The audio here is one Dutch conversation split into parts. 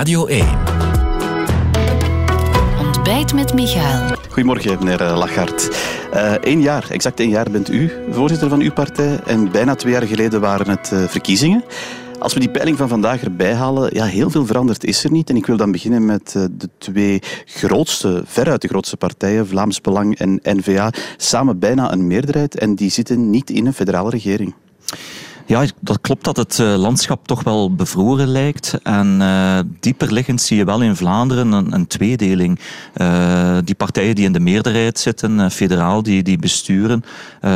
Radio 1. Ontbijt met Michael. Goedemorgen, meneer eh, Lachart. Eén uh, jaar, exact één jaar bent u voorzitter van uw partij. En bijna twee jaar geleden waren het uh, verkiezingen. Als we die peiling van vandaag erbij halen, ja, heel veel veranderd is er niet. En ik wil dan beginnen met de twee grootste, veruit de grootste partijen, Vlaams Belang en N-VA, samen bijna een meerderheid. En die zitten niet in een federale regering. Ja, dat klopt dat het uh, landschap toch wel bevroren lijkt. En uh, dieper liggend zie je wel in Vlaanderen een, een tweedeling. Uh, die partijen die in de meerderheid zitten, federaal, die, die besturen,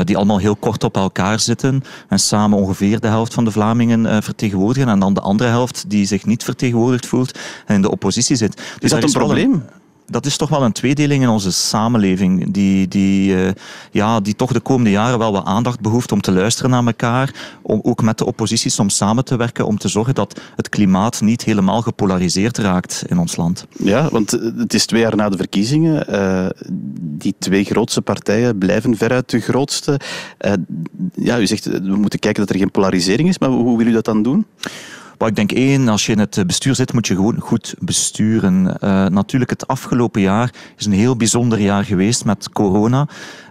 die allemaal heel kort op elkaar zitten en samen ongeveer de helft van de Vlamingen vertegenwoordigen. En dan de andere helft die zich niet vertegenwoordigd voelt en in de oppositie zit. Dus is dat een probleem? Een, dat is toch wel een tweedeling in onze samenleving, die, die, uh, ja, die toch de komende jaren wel wat aandacht behoeft om te luisteren naar elkaar, om ook met de oppositie soms samen te werken, om te zorgen dat het klimaat niet helemaal gepolariseerd raakt in ons land. Ja, want het is twee jaar na de verkiezingen. Uh, die twee grootste partijen blijven veruit de grootste. Ja, u zegt, we moeten kijken dat er geen polarisering is, maar hoe wil u dat dan doen? Maar ik denk één, als je in het bestuur zit, moet je gewoon goed besturen. Uh, natuurlijk, het afgelopen jaar is een heel bijzonder jaar geweest met corona.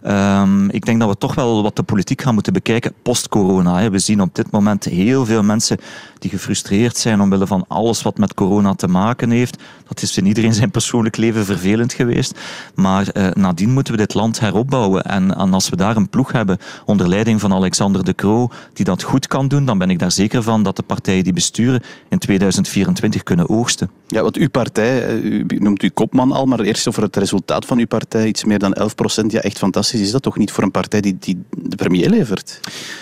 Um, ik denk dat we toch wel wat de politiek gaan moeten bekijken post-corona. We zien op dit moment heel veel mensen die gefrustreerd zijn omwille van alles wat met corona te maken heeft. Dat is in iedereen zijn persoonlijk leven vervelend geweest. Maar uh, nadien moeten we dit land heropbouwen. En, en, als we daar een ploeg hebben onder leiding van Alexander de Croo die dat goed kan doen, dan ben ik daar zeker van dat de partijen die besturen in 2024 kunnen oogsten. Ja, want uw partij, u noemt u kopman al, maar eerst over het resultaat van uw partij, iets meer dan 11 procent. Ja, echt fantastisch. Is dat toch niet voor een partij die, die de premier levert?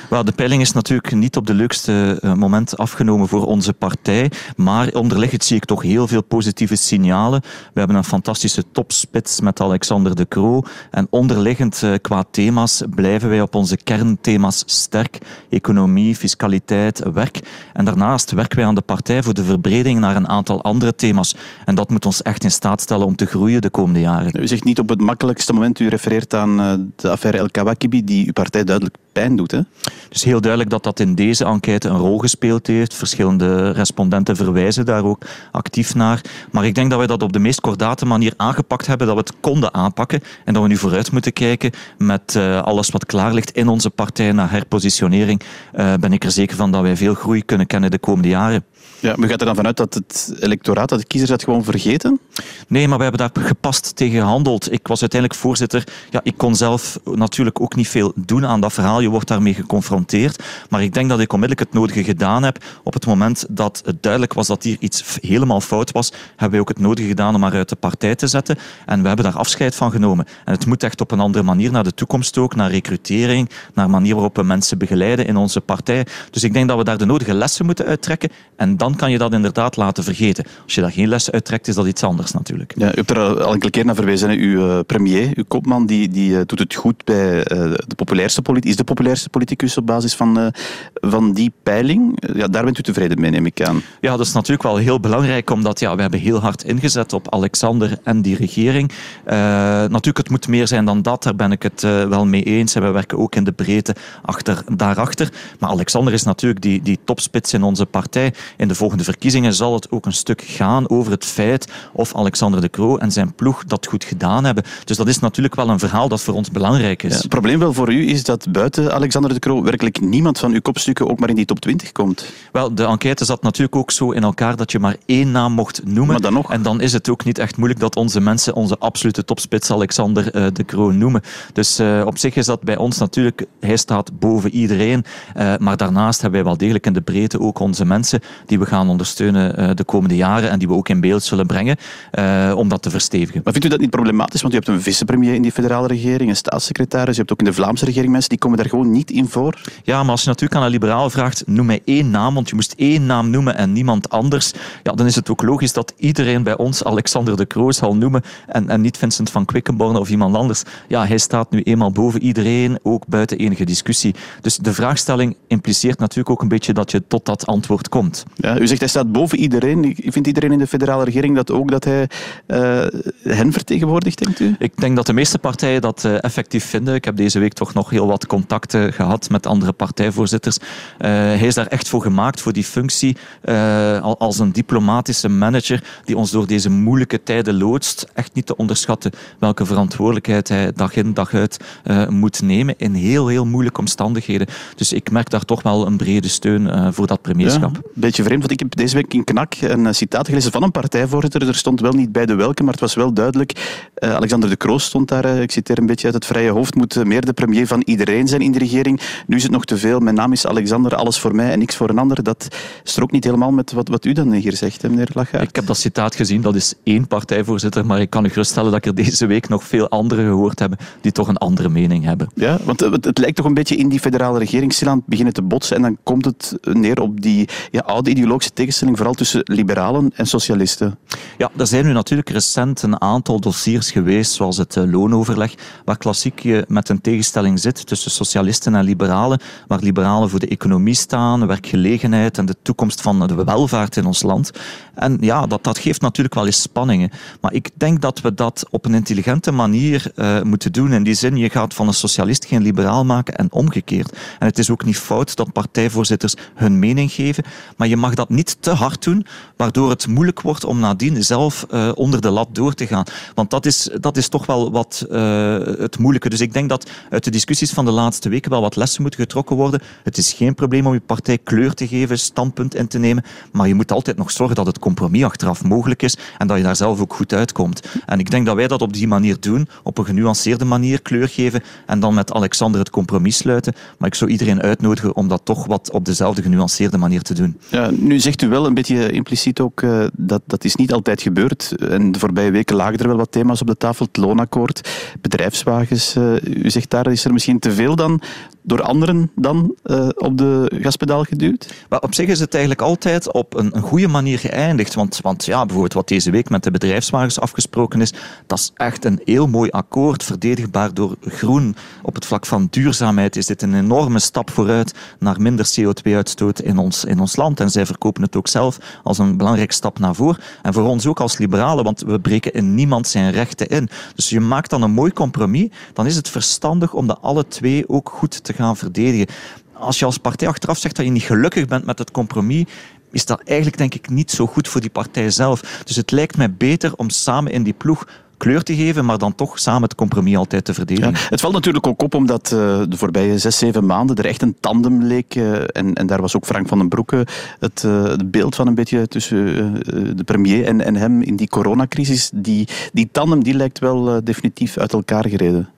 Wel, de peiling is natuurlijk niet op de leukste moment afgenomen voor onze partij, maar onderliggend zie ik toch heel veel positieve signalen. We hebben een fantastische topspits met Alexander de Croo en onderliggend qua thema's blijven wij op onze kernthema's sterk. Economie, fiscaliteit, werk. En daarnaast werken wij aan de partij voor de verbreding naar een aantal andere thema's. En dat moet ons echt in staat stellen om te groeien de komende jaren. U zegt niet op het makkelijkste moment, u refereert aan de affaire El Kawakibi, die uw partij duidelijk pijn doet. Hè? Dus heel duidelijk dat dat in deze enquête een rol gespeeld heeft. Verschillende respondenten verwijzen daar ook actief naar. Maar ik denk dat wij dat op de meest kordate manier aangepakt hebben, dat we het konden aanpakken en dat we nu vooruit moeten kijken met uh, alles wat klaar ligt in onze partij naar herpositionering. Uh, ben ik er zeker van dat wij veel groei kunnen kennen de komende jaren. Ja, maar gaat er dan vanuit dat het electoraat, dat de kiezers dat gewoon vergeten? Nee, maar we hebben daar gepast tegen gehandeld. Ik was uiteindelijk voorzitter. Ja, ik kon zelf natuurlijk ook niet veel doen aan dat verhaal. Je wordt daarmee geconfronteerd. Maar ik denk dat ik onmiddellijk het nodige gedaan heb. Op het moment dat het duidelijk was dat hier iets helemaal fout was, hebben wij ook het nodige gedaan om haar uit de partij te zetten. En we hebben daar afscheid van genomen. En het moet echt op een andere manier naar de toekomst ook, naar recrutering, naar manier waarop we mensen begeleiden in onze partij. Dus ik denk dat we daar de nodige lessen moeten uittrekken. En dan kan je dat inderdaad laten vergeten. Als je daar geen lessen uittrekt, is dat iets anders natuurlijk. Ja, u hebt er al enkele keer naar verwezen. Uw uh, premier, uw kopman, die, die uh, doet het goed bij uh, de populairste politie. Is de populairste politicus op basis van, van die peiling? ja, daar bent u tevreden mee, neem ik aan. Ja, dat is natuurlijk wel heel belangrijk, omdat ja, we hebben heel hard ingezet op Alexander en die regering. natuurlijk, het moet meer zijn dan dat. Daar ben ik het wel mee eens. En we werken ook in de breedte achter, daarachter. Maar Alexander is natuurlijk die, die topspits in onze partij. In de volgende verkiezingen zal het ook een stuk gaan over het feit of Alexander de Croo en zijn ploeg dat goed gedaan hebben. Dus dat is natuurlijk wel een verhaal dat voor ons belangrijk is. Ja, het probleem wel voor u is dat buiten Alexander de Croo werkelijk niemand van uw kopstukken ook maar in die top 20 komt. Wel, de enquête zat natuurlijk ook zo in elkaar dat je maar één naam mocht noemen. Maar dan nog. En dan is het ook niet echt moeilijk dat onze mensen onze absolute topspits Alexander uh, de Croo noemen. Dus uh, op zich is dat bij ons natuurlijk, hij staat boven iedereen. Uh, maar daarnaast hebben wij wel degelijk in de breedte ook onze mensen die we gaan ondersteunen de komende jaren en die we ook in beeld zullen brengen om dat te verstevigen. Maar vindt u dat niet problematisch? Want u hebt een vicepremier in die federale regering, een staatssecretaris, je hebt ook in de Vlaamse regering mensen die komen daar gewoon niet in voor. Ja, maar als je natuurlijk aan een liberaal vraagt, noem mij één naam, want je moest één naam noemen en niemand anders, ja, dan is het ook logisch dat iedereen bij ons Alexander de Croo zal noemen en, en niet Vincent van Quickenborne of iemand anders. Ja, hij staat nu eenmaal boven iedereen, ook buiten enige discussie. Dus de vraagstelling impliceert natuurlijk ook een beetje dat je tot dat antwoord komt. Ja, u zegt hij staat boven iedereen. Vindt iedereen in de federale regering dat ook dat hij uh, hen vertegenwoordigt, denkt u? Ik denk dat de meeste partijen dat uh, effectief vinden. Ik heb deze week toch nog heel wat contact gehad met andere partijvoorzitters. hij is daar echt voor gemaakt, voor die functie, als een diplomatische manager die ons door deze moeilijke tijden loodst. Echt niet te onderschatten welke verantwoordelijkheid hij dag in dag uit moet nemen in heel, heel moeilijke omstandigheden. Dus ik merk daar toch wel een brede steun voor dat premierschap. beetje vreemd, want ik heb deze week in Knak een citaat gelezen van een partijvoorzitter. Er stond wel niet bij de welke, maar het was wel duidelijk. Alexander de Kroos stond daar, ik citeer een beetje uit het vrije hoofd, moet meer de premier van iedereen zijn in de regering. Nu is het nog te veel. Mijn naam is Alexander, alles voor mij en niks voor een ander. Dat strookt niet helemaal met wat, wat u dan hier zegt, meneer Lachaert. Ik heb dat citaat gezien, dat is één partijvoorzitter, maar ik kan u geruststellen dat ik er deze week nog veel anderen gehoord heb die toch een andere mening hebben. Ja, want het, het lijkt toch een beetje in die federale regering stilaan beginnen te botsen en dan komt het neer op die ja, oude ideologische tegenstelling, vooral tussen liberalen en socialisten. Ja, er zijn nu natuurlijk recent een aantal dossiers geweest, zoals het eh, loonoverleg, waar klassiek je met een tegenstelling zit tussen socialisten en liberalen, waar liberalen voor de economie staan, werkgelegenheid en de toekomst van de welvaart in ons land. En ja, dat, dat geeft natuurlijk wel eens spanningen. Maar ik denk dat we dat op een intelligente manier uh, moeten doen. In die zin, je gaat van een socialist geen liberaal maken en omgekeerd. En het is ook niet fout dat partijvoorzitters hun mening geven, maar je mag dat niet te hard doen, waardoor het moeilijk wordt om nadien zelf uh, onder de lat door te gaan. Want dat is, dat is toch wel wat uh, het moeilijke. Dus ik denk dat uit de discussies van de laatste weken wel wat lessen moeten getrokken worden. Het is geen probleem om je partij kleur te geven, standpunt in te nemen, maar je moet altijd nog zorgen dat het compromis achteraf mogelijk is en dat je daar zelf ook goed uitkomt. En ik denk dat wij dat op die manier doen, op een genuanceerde manier kleur geven en dan met Alexander het compromis sluiten. Maar ik zou iedereen uitnodigen om dat toch wat op dezelfde genuanceerde manier te doen. Ja, nu zegt u wel een beetje impliciet ook uh, dat dat is niet altijd gebeurd. En de voorbije weken lagen er wel wat thema's op de tafel. Het loonakkoord, bedrijfswagens. Uh, u zegt daar is er misschien te veel dan kann door anderen dan uh, op de gaspedaal geduwd? Maar op zich is het eigenlijk altijd op een, een goede manier geëindigd. Want, want ja, bijvoorbeeld wat deze week met de bedrijfswagens afgesproken is, dat is echt een heel mooi akkoord, verdedigbaar door groen. Op het vlak van duurzaamheid is dit een enorme stap vooruit naar minder CO2-uitstoot in ons, in ons land. En zij verkopen het ook zelf als een belangrijke stap naar voren. En voor ons ook als liberalen, want we breken in niemand zijn rechten in. Dus je maakt dan een mooi compromis, dan is het verstandig om dat alle twee ook goed te gaan verdedigen. Als je als partij achteraf zegt dat je niet gelukkig bent met het compromis, is dat eigenlijk denk ik niet zo goed voor die partij zelf. Dus het lijkt mij beter om samen in die ploeg kleur te geven, maar dan toch samen het compromis altijd te verdedigen. het valt natuurlijk ook op omdat uh, de voorbije zes, zeven maanden er echt een tandem leek. Uh, en, en daar was ook Frank van den Broeke het, uh, het beeld van een beetje tussen de premier en, en hem in die coronacrisis. Die, die tandem die lijkt wel definitief uit elkaar gereden.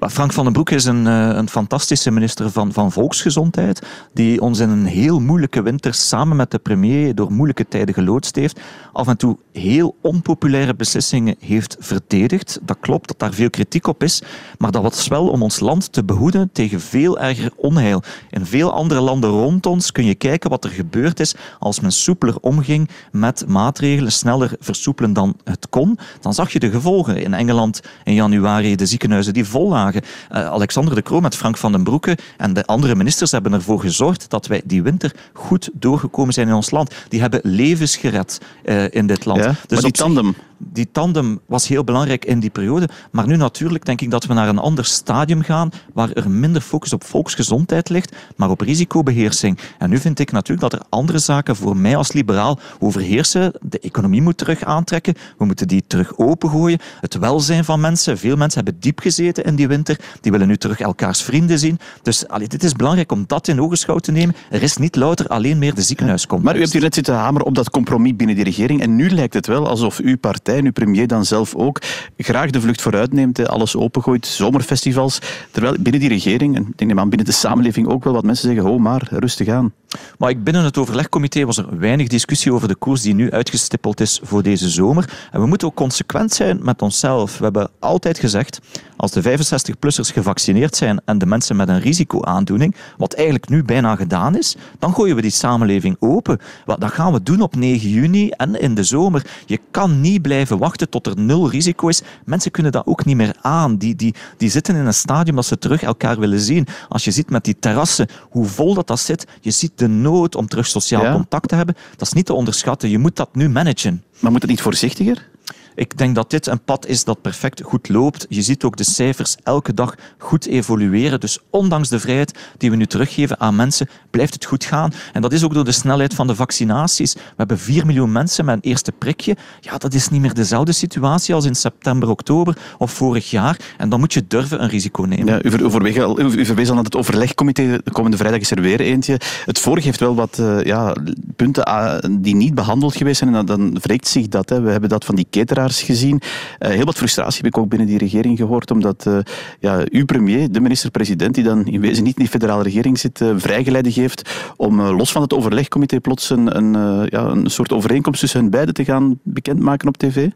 Frank van den Broeke is een, een fantastische minister van, van volksgezondheid, die ons in een heel moeilijke winter samen met de premier door moeilijke tijden geloodst heeft. Af en toe heel onpopulaire beslissingen heeft verdedigd verdedigd. Dat klopt dat daar veel kritiek op is, maar dat was wel om ons land te behoeden tegen veel erger onheil. In veel andere landen rond ons kun je kijken wat er gebeurd is als men soepeler omging met maatregelen, sneller versoepelen dan het kon. Dan zag je de gevolgen. In Engeland in januari de ziekenhuizen die vol lagen. Uh, Alexander de Croo met Frank van den Broeke en de andere ministers hebben ervoor gezorgd dat wij die winter goed doorgekomen zijn in ons land. Die hebben levens gered uh, in dit land. Ja, dus maar die tandem, die tandem was heel belangrijk in die periode. Maar nu natuurlijk denk ik dat we naar een ander stadium gaan waar er minder focus op volksgezondheid ligt, maar op risicobeheersing. En nu vind ik natuurlijk dat er andere zaken voor mij als liberaal overheersen. De economie moet terug aantrekken. We moeten die terug opengooien. Het welzijn van mensen. Veel mensen hebben diep gezeten in die winter. Die willen nu terug elkaars vrienden zien. Dus allee, dit is belangrijk om dat in ogenschouw te nemen. Er is niet louter alleen meer de ziekenhuiskomst. Maar u hebt hier net zitten hameren op dat compromis binnen die regering. En nu lijkt het wel alsof uw partij partij, uw premier dan zelf ook, graag de vlucht vooruit neemt, alles opengooit, zomerfestivals. Terwijl binnen die regering, en ik denk binnen de samenleving ook wel wat mensen zeggen, oh maar, rustig aan. Maar ik, binnen het overlegcomité was er weinig discussie over de koers die nu uitgestippeld is voor deze zomer. En we moeten ook consequent zijn met onszelf. We hebben altijd gezegd, als de 65-plussers gevaccineerd zijn en de mensen met een risicoaandoening, wat eigenlijk nu bijna gedaan is, dan gooien we die samenleving open. Dat gaan we doen op 9 juni en in de zomer. Je kan niet blijven wachten tot er nul risico is. Mensen kunnen dat ook niet meer aan. Die, die, die zitten in een stadium dat ze terug elkaar willen zien. Als je ziet met die terrassen hoe vol dat, dat zit, je ziet de nood om terug sociaal contact te hebben. Dat is niet te onderschatten. Je moet dat nu managen. Maar moet het niet voorzichtiger? Ik denk dat dit een pad is dat perfect goed loopt. Je ziet ook de cijfers elke dag goed evolueren. Dus ondanks de vrijheid die we nu teruggeven aan mensen, blijft het goed gaan. En dat is ook door de snelheid van de vaccinaties. We hebben 4 miljoen mensen met een eerste prikje. Ja, dat is niet meer dezelfde situatie als in september, oktober of vorig jaar. En dan moet je durven een risico nemen. Ja, u, verwees al, naar het overlegcomité. De komende vrijdag is er weer eentje. Het vorige heeft wel wat uh, ja, punten uh, die niet behandeld geweest zijn. En dan, wreekt zich dat. Hè. We hebben dat van die gezien. Uh, heel wat frustratie heb ik ook binnen die regering gehoord. Omdat ja, uw premier, de minister-president, die dan in wezen niet in die federale regering zit, vrijgeleide geeft om los van het overlegcomité plots een, een, ja, een soort overeenkomst tussen hen beiden te gaan bekendmaken op tv?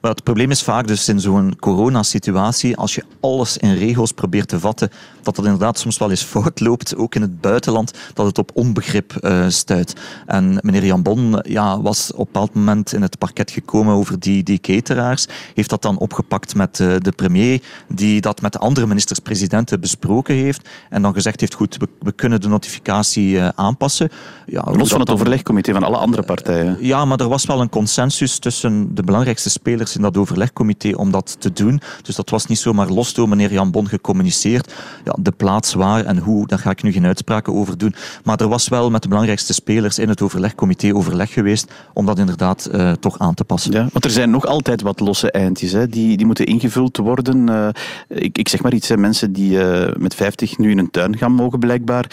Het probleem is vaak dus in zo'n coronasituatie, als je alles in regels probeert te vatten, dat dat inderdaad soms wel eens fout loopt, ook in het buitenland, dat het op onbegrip stuit. En meneer Jan Bon ja, was op een bepaald moment in het parket gekomen over die, die cateraars, heeft dat dan opgepakt met uh, de premier, die dat met de andere ministers-presidenten besproken heeft en dan gezegd heeft, goed, we, we kunnen de notificatie uh, aanpassen. Ja, Los van het overlegcomité van alle andere partijen. Ja, maar er was wel een consensus tussen de belangrijkste spelers in dat overlegcomité om dat te doen. Dus dat was niet zomaar los door meneer Jan Bon gecommuniceerd. Ja, de plaats waar en hoe, daar ga ik nu geen uitspraken over doen. Maar er was wel met de belangrijkste spelers in het overlegcomité overleg geweest om dat inderdaad uh, toch aan te passen. Ja, want er zijn nog altijd wat losse eindjes hè, die, die moeten ingevuld worden. Uh, ik, ik zeg maar iets, hè, mensen die uh, met 50 nu in een tuin gaan mogen blijkbaar,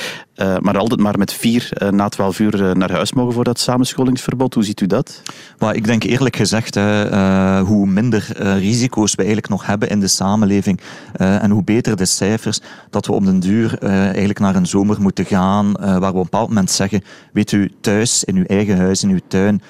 maar altijd maar met vier na 12 uur naar huis mogen voor dat samenscholingsverbod. Hoe ziet u dat? Maar ik denk eerlijk gezegd, hè, hoe minder risico's we eigenlijk nog hebben in de samenleving en hoe beter de cijfers, dat we op den duur eigenlijk naar een zomer moeten gaan, waar we op een bepaald moment zeggen, weet u, thuis, in uw eigen huis, in uw tuin,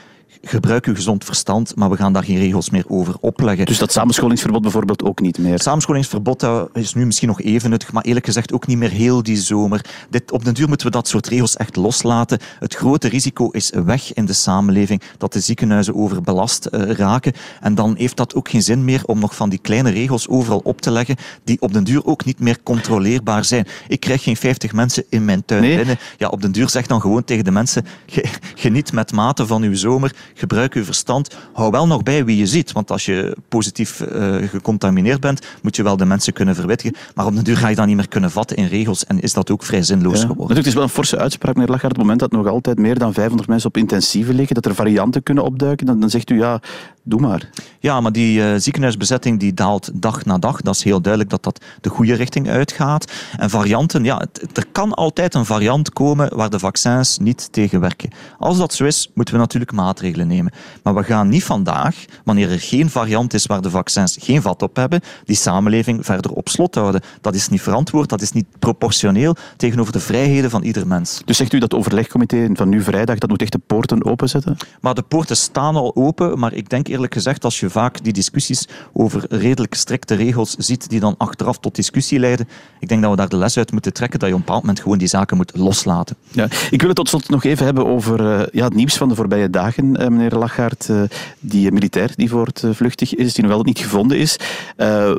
gebruik uw gezond verstand, maar we gaan daar geen regels meer over opleggen. Dus dat samenscholingsverbod bijvoorbeeld ook niet meer? Het samenscholingsverbod is nu misschien nog even nuttig, maar eerlijk gezegd ook niet meer heel die zomer. Dit, op den duur moeten we dat soort regels echt loslaten. Het grote risico is weg in de samenleving dat de ziekenhuizen overbelast uh, raken. En dan heeft dat ook geen zin meer om nog van die kleine regels overal op te leggen, die op den duur ook niet meer controleerbaar zijn. Ik krijg geen 50 mensen in mijn tuin nee. binnen. Ja, op den duur zeg dan gewoon tegen de mensen, geniet met mate van uw zomer, gebruik uw verstand. Hou wel nog bij wie je ziet, want als je positief uh, gecontamineerd bent, moet je wel de mensen kunnen verwittigen. Maar op de duur ga je dat niet meer kunnen vatten in regels en is dat ook vrij zinloos ja. geworden. Het is wel een forse uitspraak, meneer Lagarde. Op het moment dat nog altijd meer dan 500 mensen op intensieve liggen, dat er varianten kunnen opduiken, dan, dan zegt u ja, doe maar. Ja, maar die uh, ziekenhuisbezetting die daalt dag na dag. Dat is heel duidelijk dat dat de goede richting uitgaat. En varianten, ja, het, er kan altijd een variant komen waar de vaccins niet tegen werken. Als dat zo is, moeten we natuurlijk maatregelen nemen. Maar we gaan niet vandaag, wanneer er geen variant is waar de vaccins geen vat op hebben, die samenleving verder op slot houden. Dat is niet verantwoord, dat is niet proportioneel tegenover de vrijheden van ieder mens. Dus zegt u dat overlegcomité van nu vrijdag, dat moet echt de poorten openzetten? Maar de poorten staan al open, maar ik denk eerlijk gezegd, als je vaak die discussies over redelijk strikte regels ziet, die dan achteraf tot discussie leiden, ik denk dat we daar de les uit moeten trekken, dat je op een bepaald moment gewoon die zaken moet loslaten. Ja, ik wil het tot slot nog even hebben over uh, ja, het nieuws van de voorbije dagen, uh, meneer Lachaert. Uh, die militair die voortvluchtig is, die nog wel niet gevonden is,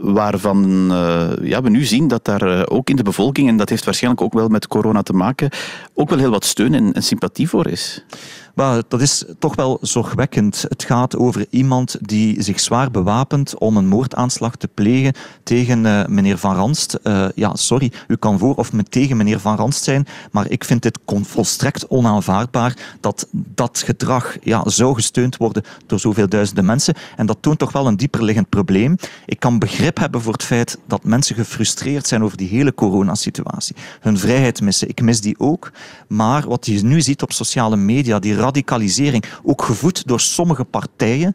waarvan ja, we nu zien dat daar ook in de bevolking, en dat heeft waarschijnlijk ook wel met corona te maken, ook wel heel wat steun en, en sympathie voor is. Maar dat is toch wel zorgwekkend. Het gaat over iemand die zich zwaar bewapent om een moordaanslag te plegen tegen uh, meneer Van Ranst. Uh, ja, sorry, u kan voor of tegen meneer Van Ranst zijn, maar ik vind dit volstrekt onaanvaardbaar dat dat gedrag ja, zou gesteund worden door zoveel duizenden mensen. En dat toont toch wel een dieperliggend probleem. Ik kan begrip hebben voor het feit dat mensen gefrustreerd zijn over die hele coronasituatie. Hun vrijheid missen. Ik mis die ook. Maar wat je nu ziet op sociale media, die radicalisering, ook gevoed door sommige partijen.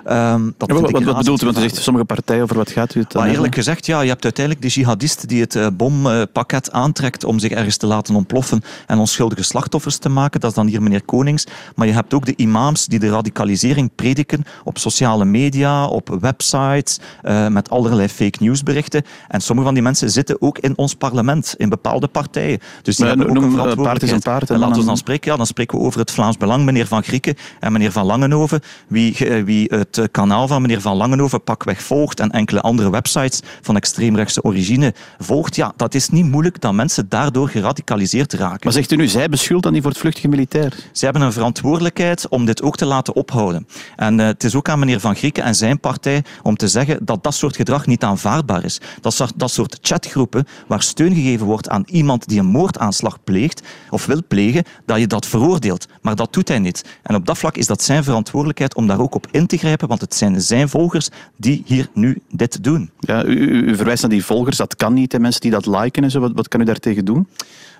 Um, dat ja, wat, wat, wat bedoelt u? Want u zegt sommige partijen, over wat gaat u het maar Eerlijk gezegd, ja, je hebt uiteindelijk de jihadist die het uh, bompakket aantrekt om zich ergens te laten ontploffen en onschuldige slachtoffers te maken. Dat is dan hier meneer Konings. Maar je hebt ook de imams die de radicalisering prediken op sociale media, op websites, uh, met allerlei fake nieuwsberichten. En sommige van die mensen zitten ook in ons parlement, in bepaalde partijen. Dus die maar, hebben ook een verantwoordelijkheid. Paard en, en laten we dan spreken, ja, dan spreken we over het Vlaams Belang, meneer Van Grieken en meneer Van Langenhoven, wie, wie het eh, kanaal van meneer Van Langenhoven pakweg volgt en enkele andere websites van extreemrechtse origine volgt, ja, dat is niet moeilijk dat mensen daardoor geradicaliseerd raken. Maar zegt u nu, zij beschuldigt dan niet voor het vluchtige militair? Zij hebben een verantwoordelijkheid om dit ook te laten ophouden. En uh, het is ook aan meneer Van Grieken en zijn partij om te zeggen dat dat soort gedrag niet aanvaardbaar is. Dat, dat soort chatgroepen waar steun gegeven wordt aan iemand die een moordaanslag pleegt of wil plegen, dat je dat veroordeelt. Maar dat doet hij niet. En op dat vlak is dat zijn verantwoordelijkheid om daar ook op in te grijpen, want het zijn zijn volgers die hier nu dit doen. Ja, u, u verwijst naar die volgers, dat kan niet, hè, mensen die dat liken en zo. Wat, wat kan u daartegen doen?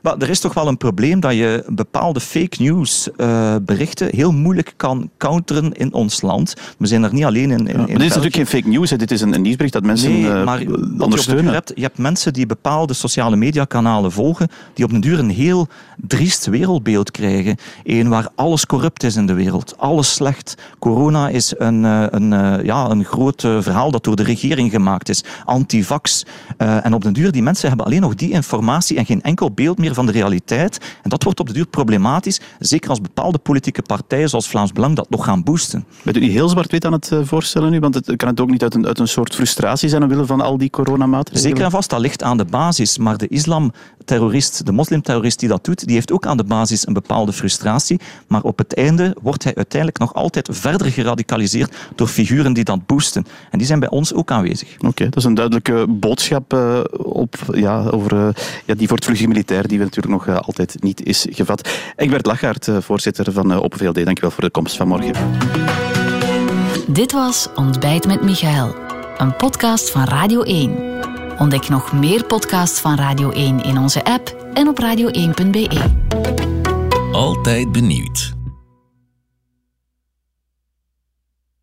Maar er is toch wel een probleem dat je bepaalde fake news uh, berichten heel moeilijk kan counteren in ons land. We zijn er niet alleen in. in, ja, dit is natuurlijk geen fake news, hè. dit is een, een nieuwsbericht dat mensen nee, uh, maar ondersteunen. Je hebt, je hebt mensen die bepaalde sociale mediakanalen volgen, die op een duur een heel driest wereldbeeld krijgen. Een waar alles corrupt is in de wereld, alles slecht. Corona is een, uh, een, ja, een groot verhaal dat door de regering gemaakt is. Antivax. en op den duur, die mensen hebben alleen nog die informatie en geen enkel beeld meer van de realiteit. En dat wordt op de duur problematisch, zeker als bepaalde politieke partijen zoals Vlaams Belang dat nog gaan boosten. Bent u niet heel zwart-wit aan het eh, voorstellen nu? Want het kan het ook niet uit een, uit een soort frustratie zijn omwille van al die coronamaatregelen? Zeker en vast, dat ligt aan de basis. Maar de islamterrorist, de moslimterrorist die dat doet, die heeft ook aan de basis een bepaalde frustratie. Maar op het einde wordt hij uiteindelijk nog altijd verder geradicaliseerd door figuren die dat boosten. En die zijn bij ons ook aanwezig. Oké, dat is een duidelijke boodschap uh, op, ja, over uh, ja, die voortvluchtige militair die we natuurlijk nog uh, altijd niet is gevat. Egbert Lachaert, voorzitter van Open VLD, dankjewel voor de komst vanmorgen. Dit was Ontbijt met Michael, een podcast van Radio 1. Ontdek nog meer podcasts van Radio 1 in onze app en op radio1.be. Altijd benieuwd.